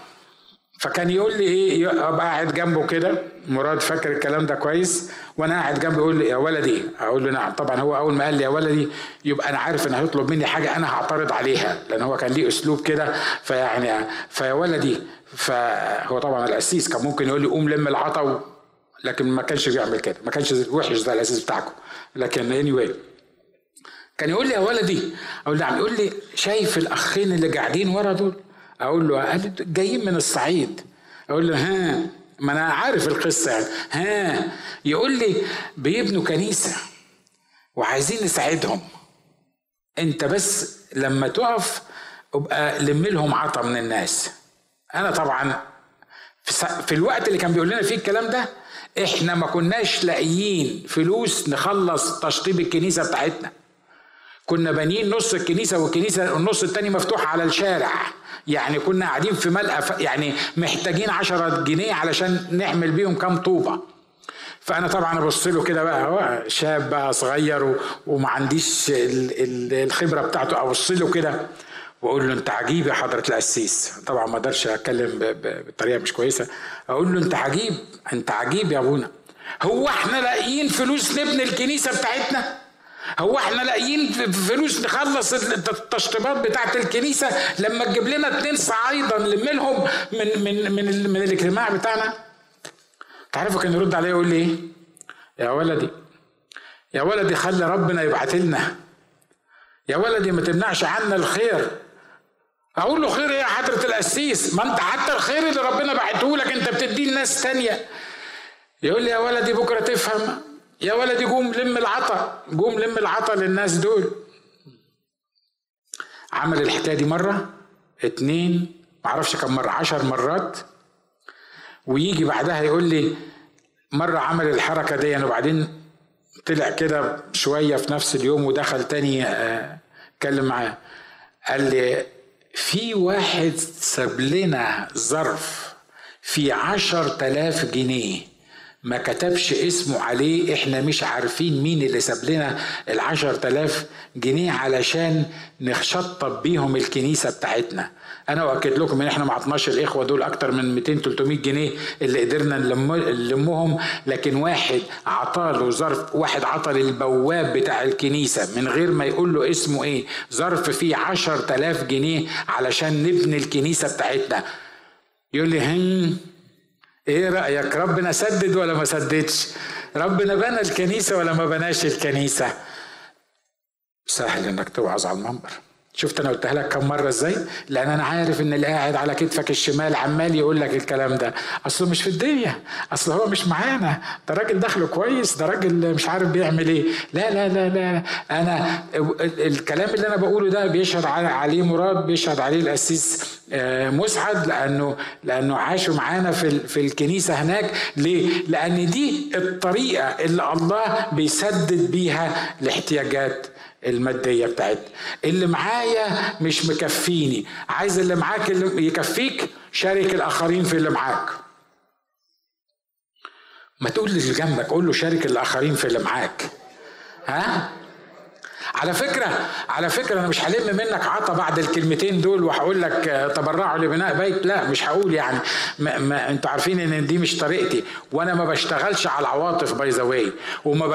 فكان يقول لي إيه أبقى قاعد جنبه كده مراد فاكر الكلام ده كويس وأنا قاعد جنبه يقول لي يا ولدي أقول له نعم. طبعا هو أول ما قال لي يا ولدي يبقى أنا عارف انه هيطلب مني حاجة أنا هعترض عليها لأن هو كان ليه أسلوب كده. فيعني فيا ولدي فهو طبعا القسيس كان ممكن يقول لي قوم لم العطا لكن ما كانش بيعمل كده ما كانش وحش زي القسيس بتاعكم. لكن اني anyway كان يقول لي يا ولدي أقول نعم يقول لي شايف الأخين اللي قاعدين ورا دول؟ أقول له جايين من الصعيد؟ أقول له ها ما أنا عارف القصة يعني. ها يقول لي بيبنوا كنيسة وعايزين نساعدهم. أنت بس لما تقف أبقى لم لهم عطا من الناس. أنا طبعا في الوقت اللي كان بيقول لنا فيه الكلام ده إحنا ما كناش لاقيين فلوس نخلص تشطيب الكنيسة بتاعتنا. كنا بانيين نص الكنيسة والكنيسة النص التاني مفتوح على الشارع. يعني كنا قاعدين في ملقى يعني محتاجين عشرة جنيه علشان نعمل بيهم كام طوبة. فأنا طبعا أبص له كده بقى هو شاب بقى صغير وما عنديش الخبرة بتاعته أبص له كده وأقول له أنت عجيب يا حضرة القسيس؟ طبعا ما أقدرش أتكلم بطريقة مش كويسة. أقول له أنت عجيب أنت عجيب يا أبونا. هو إحنا لاقيين فلوس نبني الكنيسة بتاعتنا؟ هو إحنا لاقيين فلوس نخلص التشطيبات بتاعت الكنيسة لما تجيب لنا اتنين صعايدة نلم من من من من الاجتماع بتاعنا. تعرفوا كان يرد عليا يقول لي إيه؟ يا ولدي يا ولدي خلي ربنا يبعت لنا. يا ولدي ما تمنعش عنا الخير. أقول له خير إيه يا حضرة القسيس؟ ما أنت حتى الخير اللي ربنا بعته لك أنت بتديه لناس تانية. يقول لي يا ولدي بكرة تفهم يا ولدي قوم لم العطا قوم لم العطا للناس دول. عمل الحكاية دي مرة اتنين معرفش كم مرة عشر مرات. ويجي بعدها يقول لي مرة عمل الحركة دي وبعدين طلع كده شوية في نفس اليوم ودخل تاني آه، اتكلم معاه. قال لي في واحد ساب لنا ظرف في عشر تلاف جنيه. ما كتبش اسمه عليه إحنا مش عارفين مين اللي ساب لنا العشر تلاف جنيه علشان نشطب بيهم الكنيسة بتاعتنا. أنا اؤكد لكم إن إحنا ما عطناش الاخوه دول أكتر من 200 300 جنيه اللي قدرنا نلمهم. لكن واحد عطاله ظرف واحد عطى للبواب بتاع الكنيسة من غير ما يقول له اسمه إيه ظرف فيه 10000 جنيه علشان نبني الكنيسة بتاعتنا. يقول لي هم إيه رأيك؟ ربنا سدد ولا ما سددش؟ ربنا بنى الكنيسة ولا ما بناش الكنيسة؟ سهل انك توعظ على المنبر. شفت أنا قلتها لك كم مرة إزاي؟ لأن أنا عارف إن اللي قاعد على كتفك الشمال عمال يقول لك الكلام ده. اصله مش في الدنيا. أصل هو مش معانا. ده راجل دخله كويس. ده راجل مش عارف بيعمل إيه. لا لا لا لا. أنا الكلام اللي أنا بقوله ده بيشهد عليه مراد بيشهد عليه القسيس آه، مسعد لأنه لأنه عاشوا معانا في في الكنيسة هناك. ليه؟ لأن دي الطريقة اللي الله بيسدد بيها الاحتياجات. المادية بتاعتنا اللي معايا مش مكفيني. عايز اللي معاك اللي يكفيك شارك الآخرين في اللي معاك. ما تقول اللي جنبك قول له شارك الآخرين في اللي معاك. ها؟ على فكرة على فكرة أنا مش هلم منك عطا بعد الكلمتين دول وهقول لك آه، تبرعوا لبناء بيت. لا مش هقول يعني. ما, ما أنتوا عارفين إن دي مش طريقتي. وأنا ما بشتغلش على العواطف by the way وما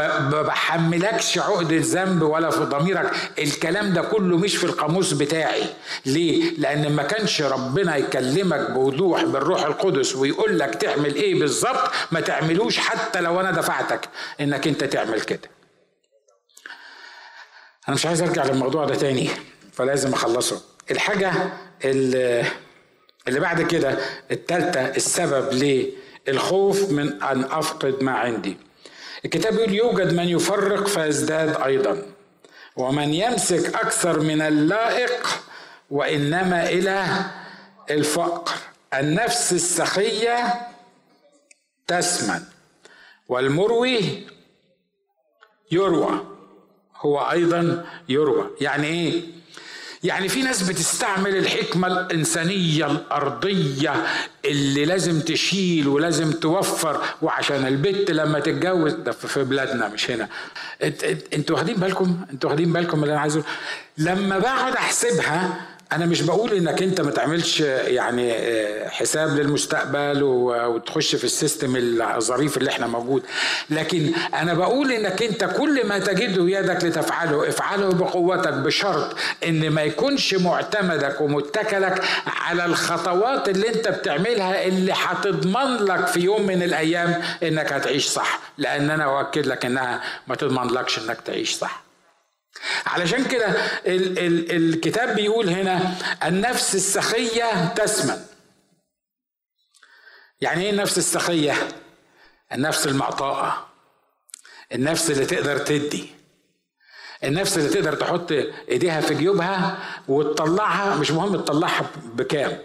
بحملكش عقدة ذنب ولا في ضميرك. الكلام ده كله مش في القاموس بتاعي. ليه؟ لأن ما كانش ربنا يكلمك بوضوح بالروح القدس ويقول لك تعمل إيه بالظبط ما تعملوش حتى لو أنا دفعتك إنك أنت تعمل كده. أنا مش عايز أرجع للموضوع ده تاني فلازم أخلصه. الحاجة اللي, اللي بعد كده التالتة السبب للخوف من أن أفقد ما عندي. الكتاب يقول يوجد من يفرق فيزداد أيضا ومن يمسك أكثر من اللائق وإنما إلى الفقر. النفس السخية تسمن والمروي يروى. هو أيضا يروى. يعني إيه؟ يعني في ناس بتستعمل الحكمة الإنسانية الأرضية اللي لازم تشيل ولازم توفر وعشان البت لما تتجوز ده في بلادنا مش هنا. أنتوا واخدين بالكم؟ أنتوا واخدين بالكم اللي أنا عايزه لما بقعد أحسبها أنا مش بقول إنك أنت ما تعملش يعني حساب للمستقبل وتخش في السيستم الظريف اللي إحنا موجود. لكن أنا بقول إنك أنت كل ما تجده يدك لتفعله افعله بقوتك بشرط إن ما يكونش معتمدك ومتكلك على الخطوات اللي أنت بتعملها اللي هتضمن لك في يوم من الأيام إنك هتعيش صح. لأن أنا أؤكد لك إنها ما تضمن لكش إنك تعيش صح. علشان كده ال- ال- الكتاب بيقول هنا النفس السخية تسمن يعني إيه النفس السخية؟ النفس المعطاءة. النفس اللي تقدر تدي. النفس اللي تقدر تحط إيديها في جيوبها وتطلعها مش مهم تطلعها بكام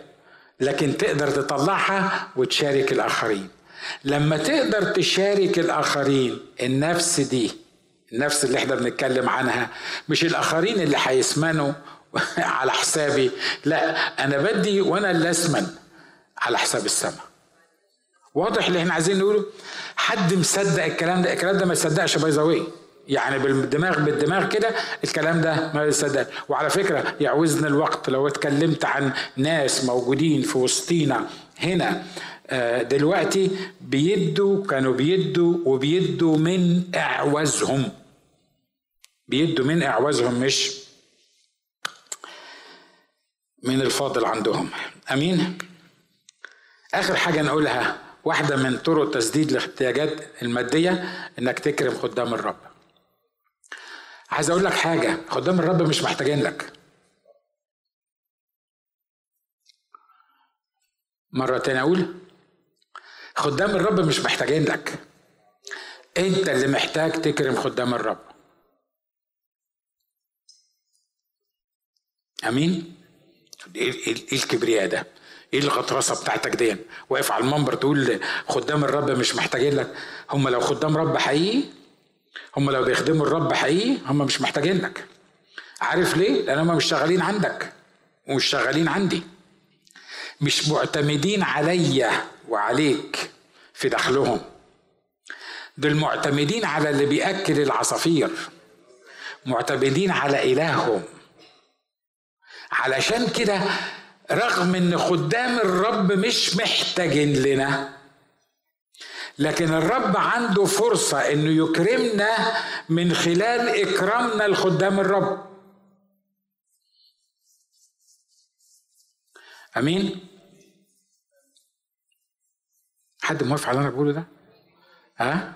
لكن تقدر تطلعها وتشارك الآخرين. لما تقدر تشارك الآخرين النفس دي النفس اللي إحنا بنتكلم عنها. مش الآخرين اللي هيسمنوا على حسابي. لا أنا بدي وأنا اللي أسمن على حساب السماء. واضح اللي إحنا عايزين نقوله؟ حد مصدق الكلام ده؟ الكلام ده ما يصدقش باي ذا يعني بالدماغ بالدماغ كده الكلام ده ما يصدق. وعلى فكرة يعوزنا الوقت. لو اتكلمت عن ناس موجودين في وسطينا هنا آه، دلوقتي بيدوا كانوا بيدوا وبيدوا من إعوازهم. بيدوا من إعوازهم مش من الفاضل عندهم. أمين؟ آخر حاجة نقولها واحدة من طرق تسديد الاحتياجات المادية إنك تكرم خدام الرب. عايز أقول لك حاجة خدام الرب مش محتاجين لك. مرة تانية أقول خدام الرب مش محتاجين لك. أنت اللي محتاج تكرم خدام الرب. أمين؟ إيه, إيه الكبرياء ده؟ إيه الغطرسة بتاعتك دي واقف على المنبر تقول خدام الرب مش محتاجين لك. هم لو خدام رب حقيقي هم لو بيخدموا الرب حقيقي هم مش محتاجين لك. عارف ليه؟ لأن هم مش شغالين عندك. ومش شغالين عندي. مش معتمدين عليا وعليك في دخلهم. دول معتمدين على اللي بيأكل العصافير. معتمدين على إلههم. علشان كده رغم إن خدام الرب مش محتاجين لنا لكن الرب عنده فرصة إنه يكرمنا من خلال إكرامنا لخدام الرب. آمين؟ حد موافق على اللي أنا بقوله ده؟ ها؟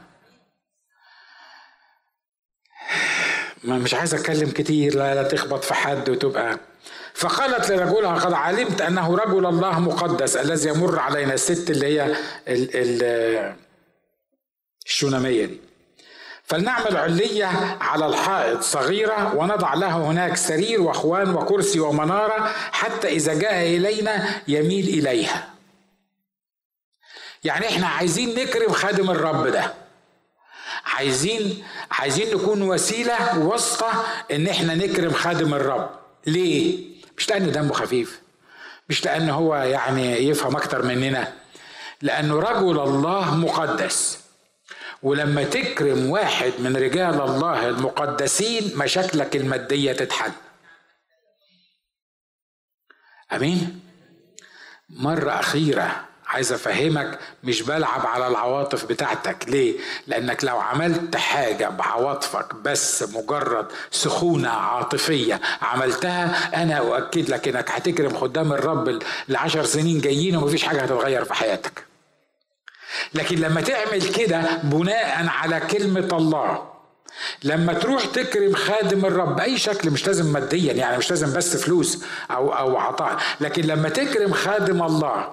ما مش عايز أتكلم كتير لا لا تخبط في حد وتبقى فقالت لرجلها قد علمت أنه رجل الله مقدس الذي يمر علينا الست اللي هي ال ال الشونامية دي. فلنعمل علية على الحائط صغيرة ونضع له هناك سرير وأخوان وكرسي ومنارة حتى إذا جاء إلينا يميل إليها. يعني إحنا عايزين نكرم خادم الرب ده. عايزين عايزين نكون وسيلة واسطة إن إحنا نكرم خادم الرب. ليه؟ مش لأن دمه خفيف مش لأن هو يعني يفهم أكتر مننا لأنه رجل الله مقدس. ولما تكرم واحد من رجال الله المقدسين مشاكلك المادية تتحل. أمين؟ مرة أخيرة عايز أفهمك مش بلعب على العواطف بتاعتك. ليه؟ لأنك لو عملت حاجة بعواطفك بس مجرد سخونة عاطفية عملتها أنا أؤكد لك إنك هتكرم خدام الرب لعشر سنين جايين ومفيش حاجة هتتغير في حياتك. لكن لما تعمل كده بناء على كلمة الله لما تروح تكرم خادم الرب بأي شكل مش لازم ماديا يعني مش لازم بس فلوس أو أو عطاء لكن لما تكرم خادم الله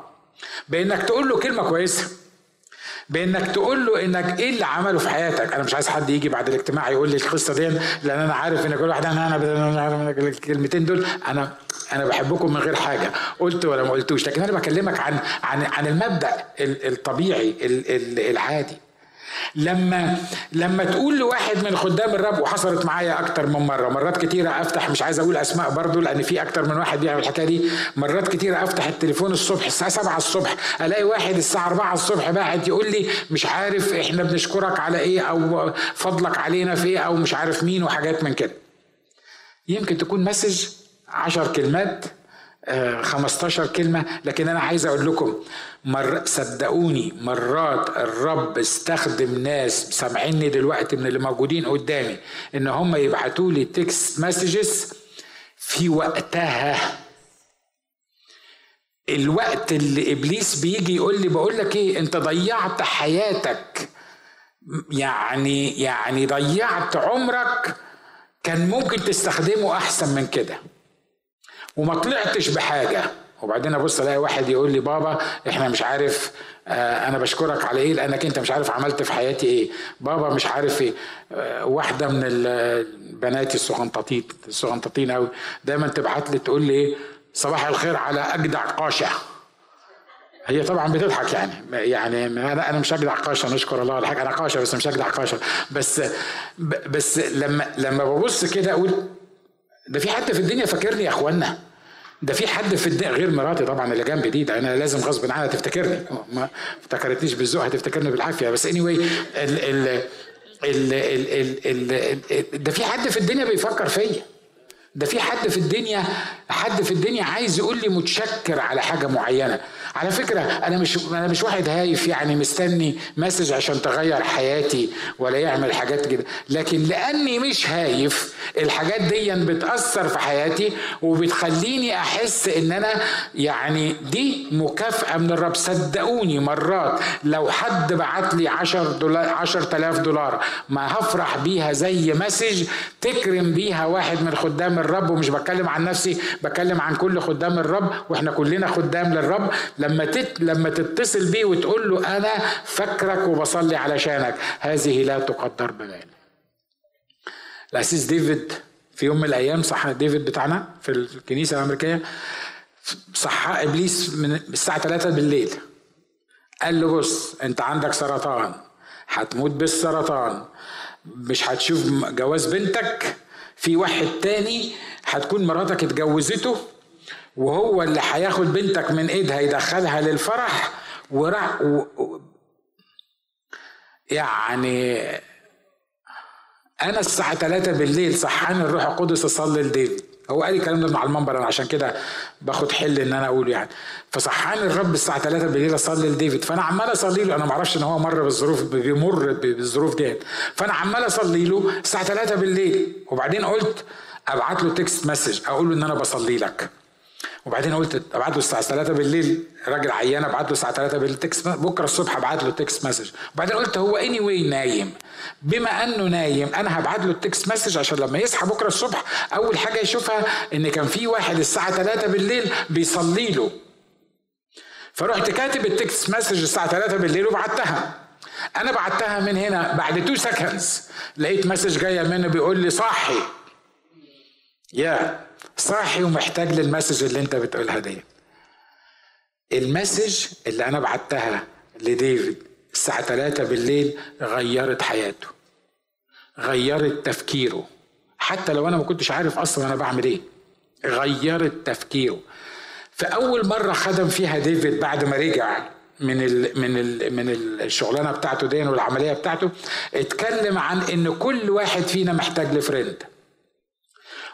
بانك تقول له كلمة كويسة. بانك تقول له انك إيه اللي عمله في حياتك. أنا مش عايز حد يجي بعد الاجتماع يقول لي القصة دي لأن أنا عارف ان كل واحد أنا أنا الكلمتين دول. أنا أنا بحبكم من غير حاجة. قلت ولا ما قلتوش. لكن أنا بكلمك عن عن عن المبدأ الطبيعي العادي. لما لما تقول لواحد من خدام الرب وحصلت معايا أكتر من مرة مرات كتيرة أفتح مش عايز أقول أسماء برضو لأن في أكتر من واحد بيعمل الحكاية دي. مرات كتيرة أفتح التليفون الصبح الساعة 7 الصبح ألاقي واحد الساعة 4 الصبح باعت يقول لي مش عارف إحنا بنشكرك على إيه أو فضلك علينا في إيه أو مش عارف مين وحاجات من كده. يمكن تكون message عشر كلمات 15 آه، كلمة لكن أنا عايز أقول لكم مر صدقوني مرات الرب استخدم ناس سامعيني دلوقتي من اللي موجودين قدامي إن هم يبعتوا لي text messages في وقتها. الوقت اللي إبليس بيجي يقول لي بقول لك إيه؟ أنت ضيعت حياتك. يعني يعني ضيعت عمرك. كان ممكن تستخدمه أحسن من كده. وما طلعتش بحاجة. وبعدين أبص ألاقي واحد يقول لي بابا إحنا مش عارف آه أنا بشكرك على إيه لأنك أنت مش عارف عملت في حياتي إيه. بابا مش عارف إيه. آه واحدة من البنات الصغنطاطين الصغنطاطين قوي دايما تبعت لي تقول لي إيه صباح الخير على أجدع قاشة. هي طبعا بتضحك يعني. يعني أنا أنا مش أجدع قاشة نشكر الله ولا حاجة. أنا قاشة بس مش أجدع قاشة. بس بس لما لما ببص كده أقول ده في حد في الدنيا فاكرني يا إخوانا. ده في حد في الدنيا غير مراتي طبعا اللي جنبي دي ده أنا لازم غصب عنها تفتكرني. ما افتكرتنيش بالذوق هتفتكرني بالعافية. بس anyway ال ال ال ال ال ال ده في حد في الدنيا بيفكر فيا. ده في حد في الدنيا حد في الدنيا عايز يقول لي متشكر على حاجة معينة. على فكرة أنا مش أنا مش واحد هايف يعني مستني message عشان تغير حياتي ولا يعمل حاجات كده لكن لأني مش هايف الحاجات دي بتأثر في حياتي وبتخليني أحس إن أنا يعني دي مكافأة من الرب. صدقوني مرات لو حد بعت لي 10 دولار 10000 دولار ما هفرح بيها زي message تكرم بيها واحد من خدام الرب ومش بتكلم عن نفسي بتكلم عن كل خدام الرب وإحنا كلنا خدام للرب لما تت لما تتصل بيه وتقول له أنا فاكرك وبصلي علشانك هذه لا تقدر بمال القسيس ديفيد في يوم من الأيام صح ديفيد بتاعنا في الكنيسة الأمريكية صح إبليس من الساعة 3 بالليل قال له بص أنت عندك سرطان هتموت بالسرطان مش هتشوف جواز بنتك في واحد تاني هتكون مراتك اتجوزته وهو اللي هياخد بنتك من ايدها يدخلها للفرح وراح و... يعني أنا الساعة 3 بالليل صحاني الروح القدس أصلي لديفيد هو قال الكلام ده مع المنبر أنا عشان كده باخد حل إن أنا أقوله يعني. فصحاني الرب الساعة 3 بالليل أصلي لديفيد. فأنا عمال أصلي له أنا ما أعرفش إن هو مر بالظروف بيمر بالظروف ديت فأنا عمال أصلي له الساعة 3 بالليل. وبعدين قلت أبعت له text message أقول له إن أنا بصلي لك. وبعدين قلت أبعت له الساعة 3 بالليل راجل عيان أبعت له الساعة 3 بالليل text بكرة الصبح ابعت له text message وبعدين قلت هو anyway نايم. بما أنه نايم أنا هبعت له ال text message عشان لما يصحى بكرة الصبح أول حاجة يشوفها إن كان في واحد الساعة 3 بالليل بيصلي له. فرحت كاتب ال text message الساعة 3 بالليل وبعتها. أنا بعتها من هنا بعد 2 seconds لقيت message جاية منه بيقول لي صاحي. يا صاحي ومحتاج لل message اللي انت بتقولها دي. ال message اللي أنا بعتها لديفيد الساعة 3 بالليل غيرت حياته غيرت تفكيره. حتى لو أنا ما كنتش عارف أصلا أنا بعمل إيه غيرت تفكيره. فأول مرة خدم فيها ديفيد بعد ما رجع من ال من ال من الشغلانة بتاعته دي والعملية بتاعته اتكلم عن إن كل واحد فينا محتاج ل friend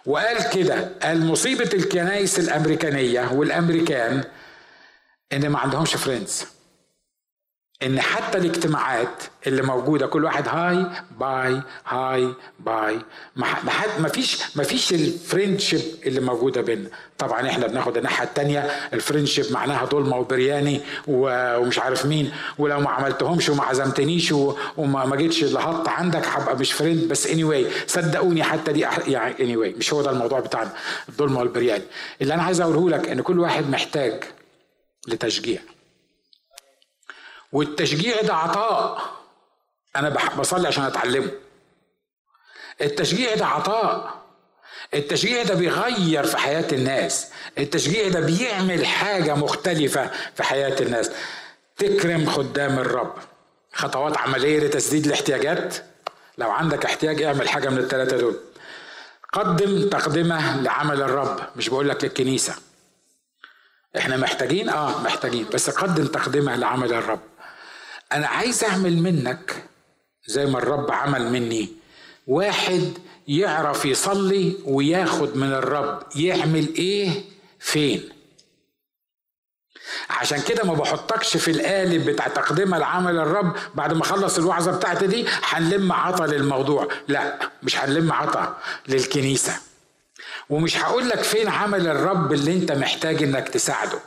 وقال كده قال مصيبة الكنائس الأمريكانية والأمريكان إن ما عندهمش فريندز إن حتى الاجتماعات اللي موجودة كل واحد هاي باي هاي باي. ما فيش ما فيش الفريندشيب اللي موجودة بيننا. طبعا إحنا بناخد الناحية التانية. الفريندشيب معناها ضلمة وبرياني ومش عارف مين. ولو ما عملتهمش وما عزمتنيش وما جيتش لهط عندك هبقى مش فريند بس اني anyway صدقوني حتى دي يعني اني anyway مش هو ده الموضوع بتاعنا. الضلمة والبرياني اللي أنا عايز أقوله لك إن كل واحد محتاج لتشجيع. والتشجيع ده عطاء. أنا بصلي عشان أتعلمه. التشجيع ده عطاء. التشجيع ده بيغير في حياة الناس. التشجيع ده بيعمل حاجة مختلفة في حياة الناس. تكرم خدام الرب. خطوات عملية لتسديد الاحتياجات. لو عندك احتياج اعمل حاجة من الثلاثة دول. قدم تقدمة لعمل الرب. مش بقول لك للكنيسة إحنا محتاجين؟ آه محتاجين. بس قدم تقدمة لعمل الرب. أنا عايز أعمل منك زي ما الرب عمل مني. واحد يعرف يصلي وياخد من الرب يعمل إيه فين. عشان كده ما بحطكش في القالب بتاع تقديمها لعمل الرب بعد ما أخلص الوعظة بتاعتي دي هنلم عطا للموضوع. لا مش هنلم عطا للكنيسة. ومش هقول لك فين عمل الرب اللي أنت محتاج إنك تساعده.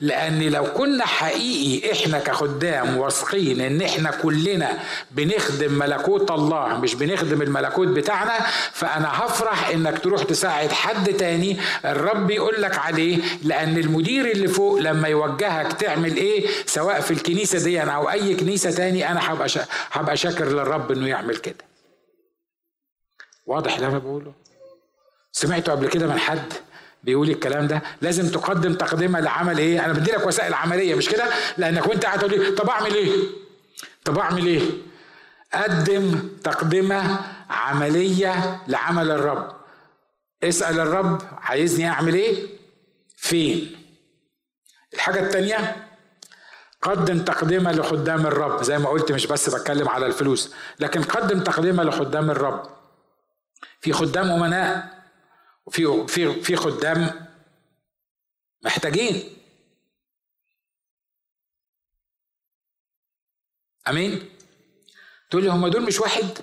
لأن لو كنا حقيقي إحنا كخدام واثقين إن إحنا كلنا بنخدم ملكوت الله مش بنخدم الملكوت بتاعنا فأنا هفرح إنك تروح تساعد حد تاني الرب يقول لك عليه لأن المدير اللي فوق لما يوجهك تعمل إيه؟ سواء في الكنيسة دي أو أي كنيسة تاني أنا هبقى هبقى شاكر للرب إنه يعمل كده. واضح اللي أنا بقوله؟ سمعته قبل كده من حد؟ بيقول الكلام ده لازم تقدم تقدمه لعمل إيه؟ أنا بدي لك وسائل عملية مش كده؟ لأنك وأنت قاعد تقول طب أعمل إيه؟ طب أعمل إيه؟ قدم تقدمة عملية لعمل الرب. اسأل الرب عايزني أعمل إيه؟ فين؟ الحاجة التانية قدم تقدمة لخدام الرب. زي ما قلت مش بس بتكلم على الفلوس لكن قدم تقدمة لخدام الرب. في خدام أمناء. وفي في في خدام محتاجين. أمين؟ تقول لي هم دول مش واحد؟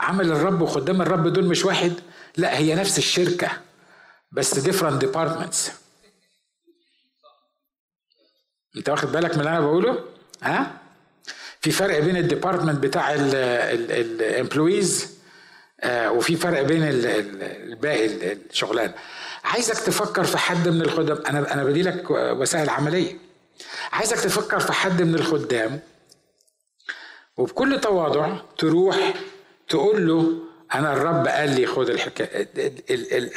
عمل الرب وخدام الرب دول مش واحد؟ لا هي نفس الشركة بس different departments. أنت واخد بالك من اللي أنا بقوله؟ ها؟ في فرق بين ال department بتاع ال employees آه، وفي فرق بين الباقي الشغلان. عايزك تفكر في حد من الخدام أنا أنا بدي لك وسائل عملية. عايزك تفكر في حد من الخدام وبكل تواضع تروح تقول له أنا الرب قال لي خد الحكاية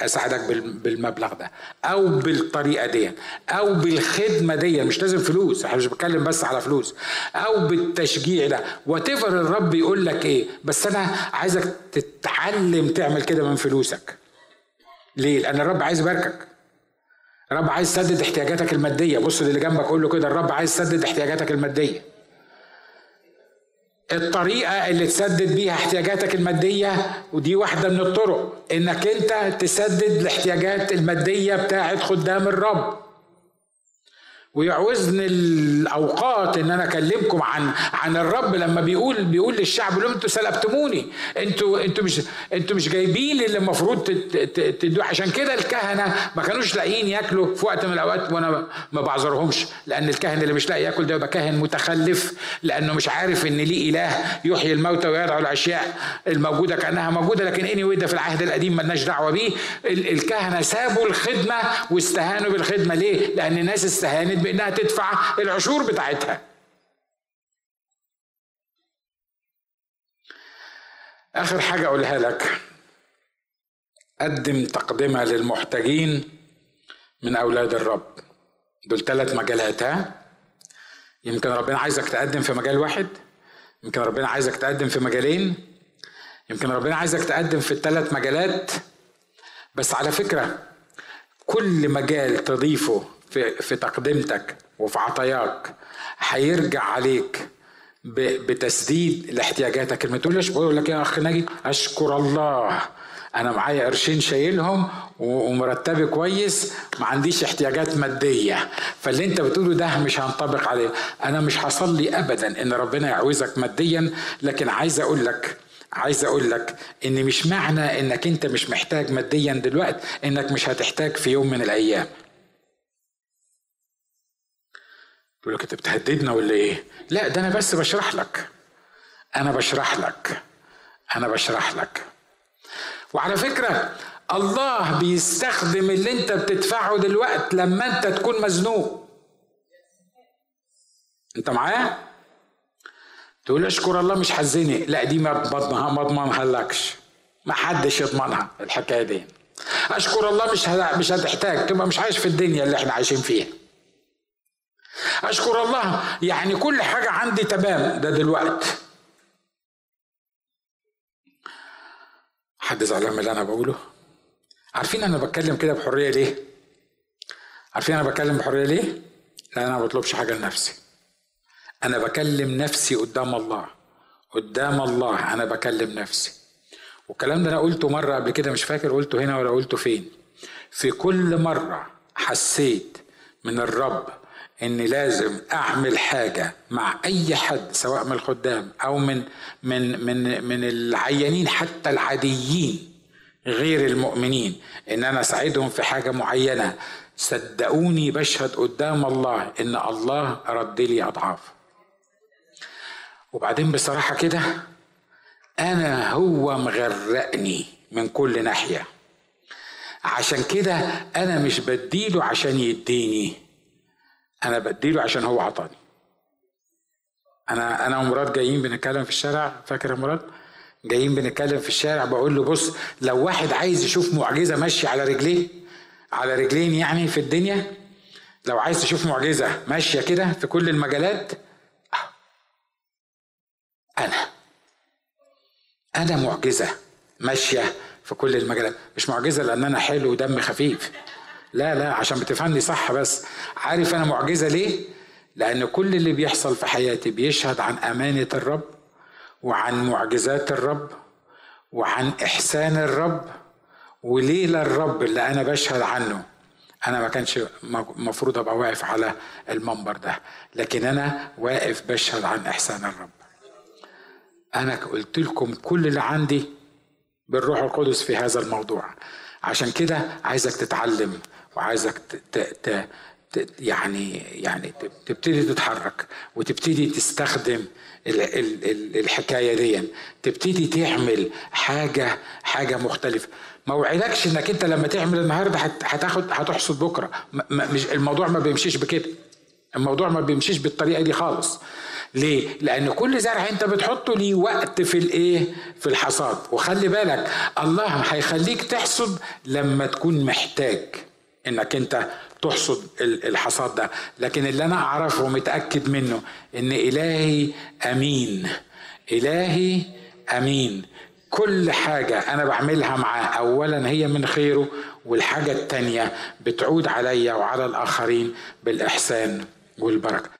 أساعدك بالمبلغ ده أو بالطريقة دي أو بالخدمة دي مش لازم فلوس إحنا مش بتكلم بس على فلوس أو بالتشجيع ده وات الرب يقول لك إيه بس أنا عايزك تتعلم تعمل كده من فلوسك. ليه؟ لأن الرب عايز يباركك. الرب عايز يسدد احتياجاتك المادية. بص للي جنبك قول له كده الرب عايز يسدد احتياجاتك المادية. الطريقة اللي تسدد بيها احتياجاتك المادية ودي واحدة من الطرق إنك أنت تسدد الاحتياجات المادية بتاعت خدام الرب. ويعوزني الأوقات إن أنا أكلمكم عن عن الرب. لما بيقول بيقول للشعب لهم أنتوا سلبتموني. أنتوا أنتوا مش أنتوا مش جايبين اللي المفروض تدوه. عشان كده الكهنة ما كانوش لاقيين ياكلوا في وقت من الأوقات وأنا ما بعذرهمش لأن الكاهن اللي مش لاقي ياكل ده يبقى كاهن متخلف لأنه مش عارف إن ليه إله يحيي الموتى ويدعو الأشياء الموجودة كأنها موجودة. لكن اني ده في العهد القديم مالناش دعوة بيه. الكهنة سابوا الخدمة واستهانوا بالخدمة. ليه؟ لأن الناس استهانت بانها تدفع العشور بتاعتها. آخر حاجة أقولها لك. قدم تقدمة للمحتاجين من أولاد الرب. دول ثلاث مجالات ها؟ يمكن ربنا عايزك تقدم في مجال واحد يمكن ربنا عايزك تقدم في مجالين يمكن ربنا عايزك تقدم في الثلاث مجالات. بس على فكرة كل مجال تضيفه في في تقدمتك وفي عطاياك هيرجع عليك بتسديد لاحتياجاتك. ما تقولش بقول لك يا اخ ناجي أشكر الله. أنا معايا قرشين شايلهم ومرتبي كويس ما عنديش احتياجات مادية. فاللي انت بتقوله ده مش هنطبق عليه. أنا مش حصل لي ابدا إن ربنا يعوزك ماديا لكن عايز أقول لك عايز أقول لك إن مش معنى إنك أنت مش محتاج ماديا دلوقتي إنك مش هتحتاج في يوم من الأيام. يقول لك انت بتهددنا ولا إيه؟ لا ده أنا بس بشرح لك. أنا بشرح لك. أنا بشرح لك. وعلى فكرة الله بيستخدم اللي أنت بتدفعه دلوقتي لما أنت تكون مزنوق. أنت معايا؟ تقول اشكر الله مش حزني لا دي ما بضمنها ما اضمنها لكش ما حدش يضمنها الحكاية دي. اشكر الله مش مش هتحتاج. تبقى مش عايش في الدنيا اللي إحنا عايشين فيها. أشكر الله. يعني كل حاجة عندي تمام. ده دلوقتي حد زعلان من اللي أنا بقوله؟ عارفين أنا بتكلم كده بحرية ليه؟ عارفين أنا بتكلم بحرية ليه؟ لأن أنا ما بطلبش حاجة لنفسي. أنا بكلم نفسي قدام الله. قدام الله أنا بكلم نفسي. والكلام ده أنا قلته مرة قبل كده مش فاكر قلته هنا ولا قلته فين. في كل مرة حسيت من الرب إني لازم أعمل حاجة مع أي حد سواء من الخدام أو من من من من العيانين حتى العاديين غير المؤمنين. إن أنا أساعدهم في حاجة معينة. صدقوني بشهد قدام الله إن الله رد لي أضعاف. وبعدين بصراحة كده أنا هو مغرقني من كل ناحية. عشان كده أنا مش بديله عشان يديني. أنا بديله عشان هو عطاني. أنا أنا ومراد جايين بنتكلم في الشارع فاكر يا مراد؟ جايين بنتكلم في الشارع بقول له بص لو واحد عايز يشوف معجزة ماشية على رجليه على رجلين يعني في الدنيا لو عايز تشوف معجزة ماشية كده في كل المجالات أنا. أنا معجزة ماشية في كل المجالات. مش معجزة لأن أنا حلو ودم خفيف. لا لا عشان بتفهمني صح بس. عارف أنا معجزة ليه؟ لأن كل اللي بيحصل في حياتي بيشهد عن أمانة الرب وعن معجزات الرب وعن إحسان الرب وليه للرب اللي أنا بشهد عنه. أنا ما كانش المفروض أبقى واقف على المنبر ده لكن أنا واقف بشهد عن إحسان الرب. أنا قلت لكم كل اللي عندي بالروح القدس في هذا الموضوع. عشان كده عايزك تتعلم. وعايزك. يعني يعني تبتدي تتحرك وتبتدي تستخدم الحكاية دي تبتدي تعمل حاجة حاجة مختلفة ما وعدكش إنك أنت لما تعمل النهارده هتاخد هتحصد بكرة مش الموضوع ما بيمشيش بكده الموضوع ما بيمشيش بالطريقة دي خالص ليه؟ لأن كل زرع أنت بتحطه ليه وقت في الإيه؟ في الحصاد، وخلي بالك الله هيخليك تحصد لما تكون محتاج إنك أنت تحصد الحصاد ده، لكن اللي أنا أعرفه ومتأكد منه إن إلهي أمين. إلهي أمين. كل حاجة أنا بعملها معاه أولا هي من خيره والحاجة التانية بتعود عليا وعلى الآخرين بالإحسان والبركة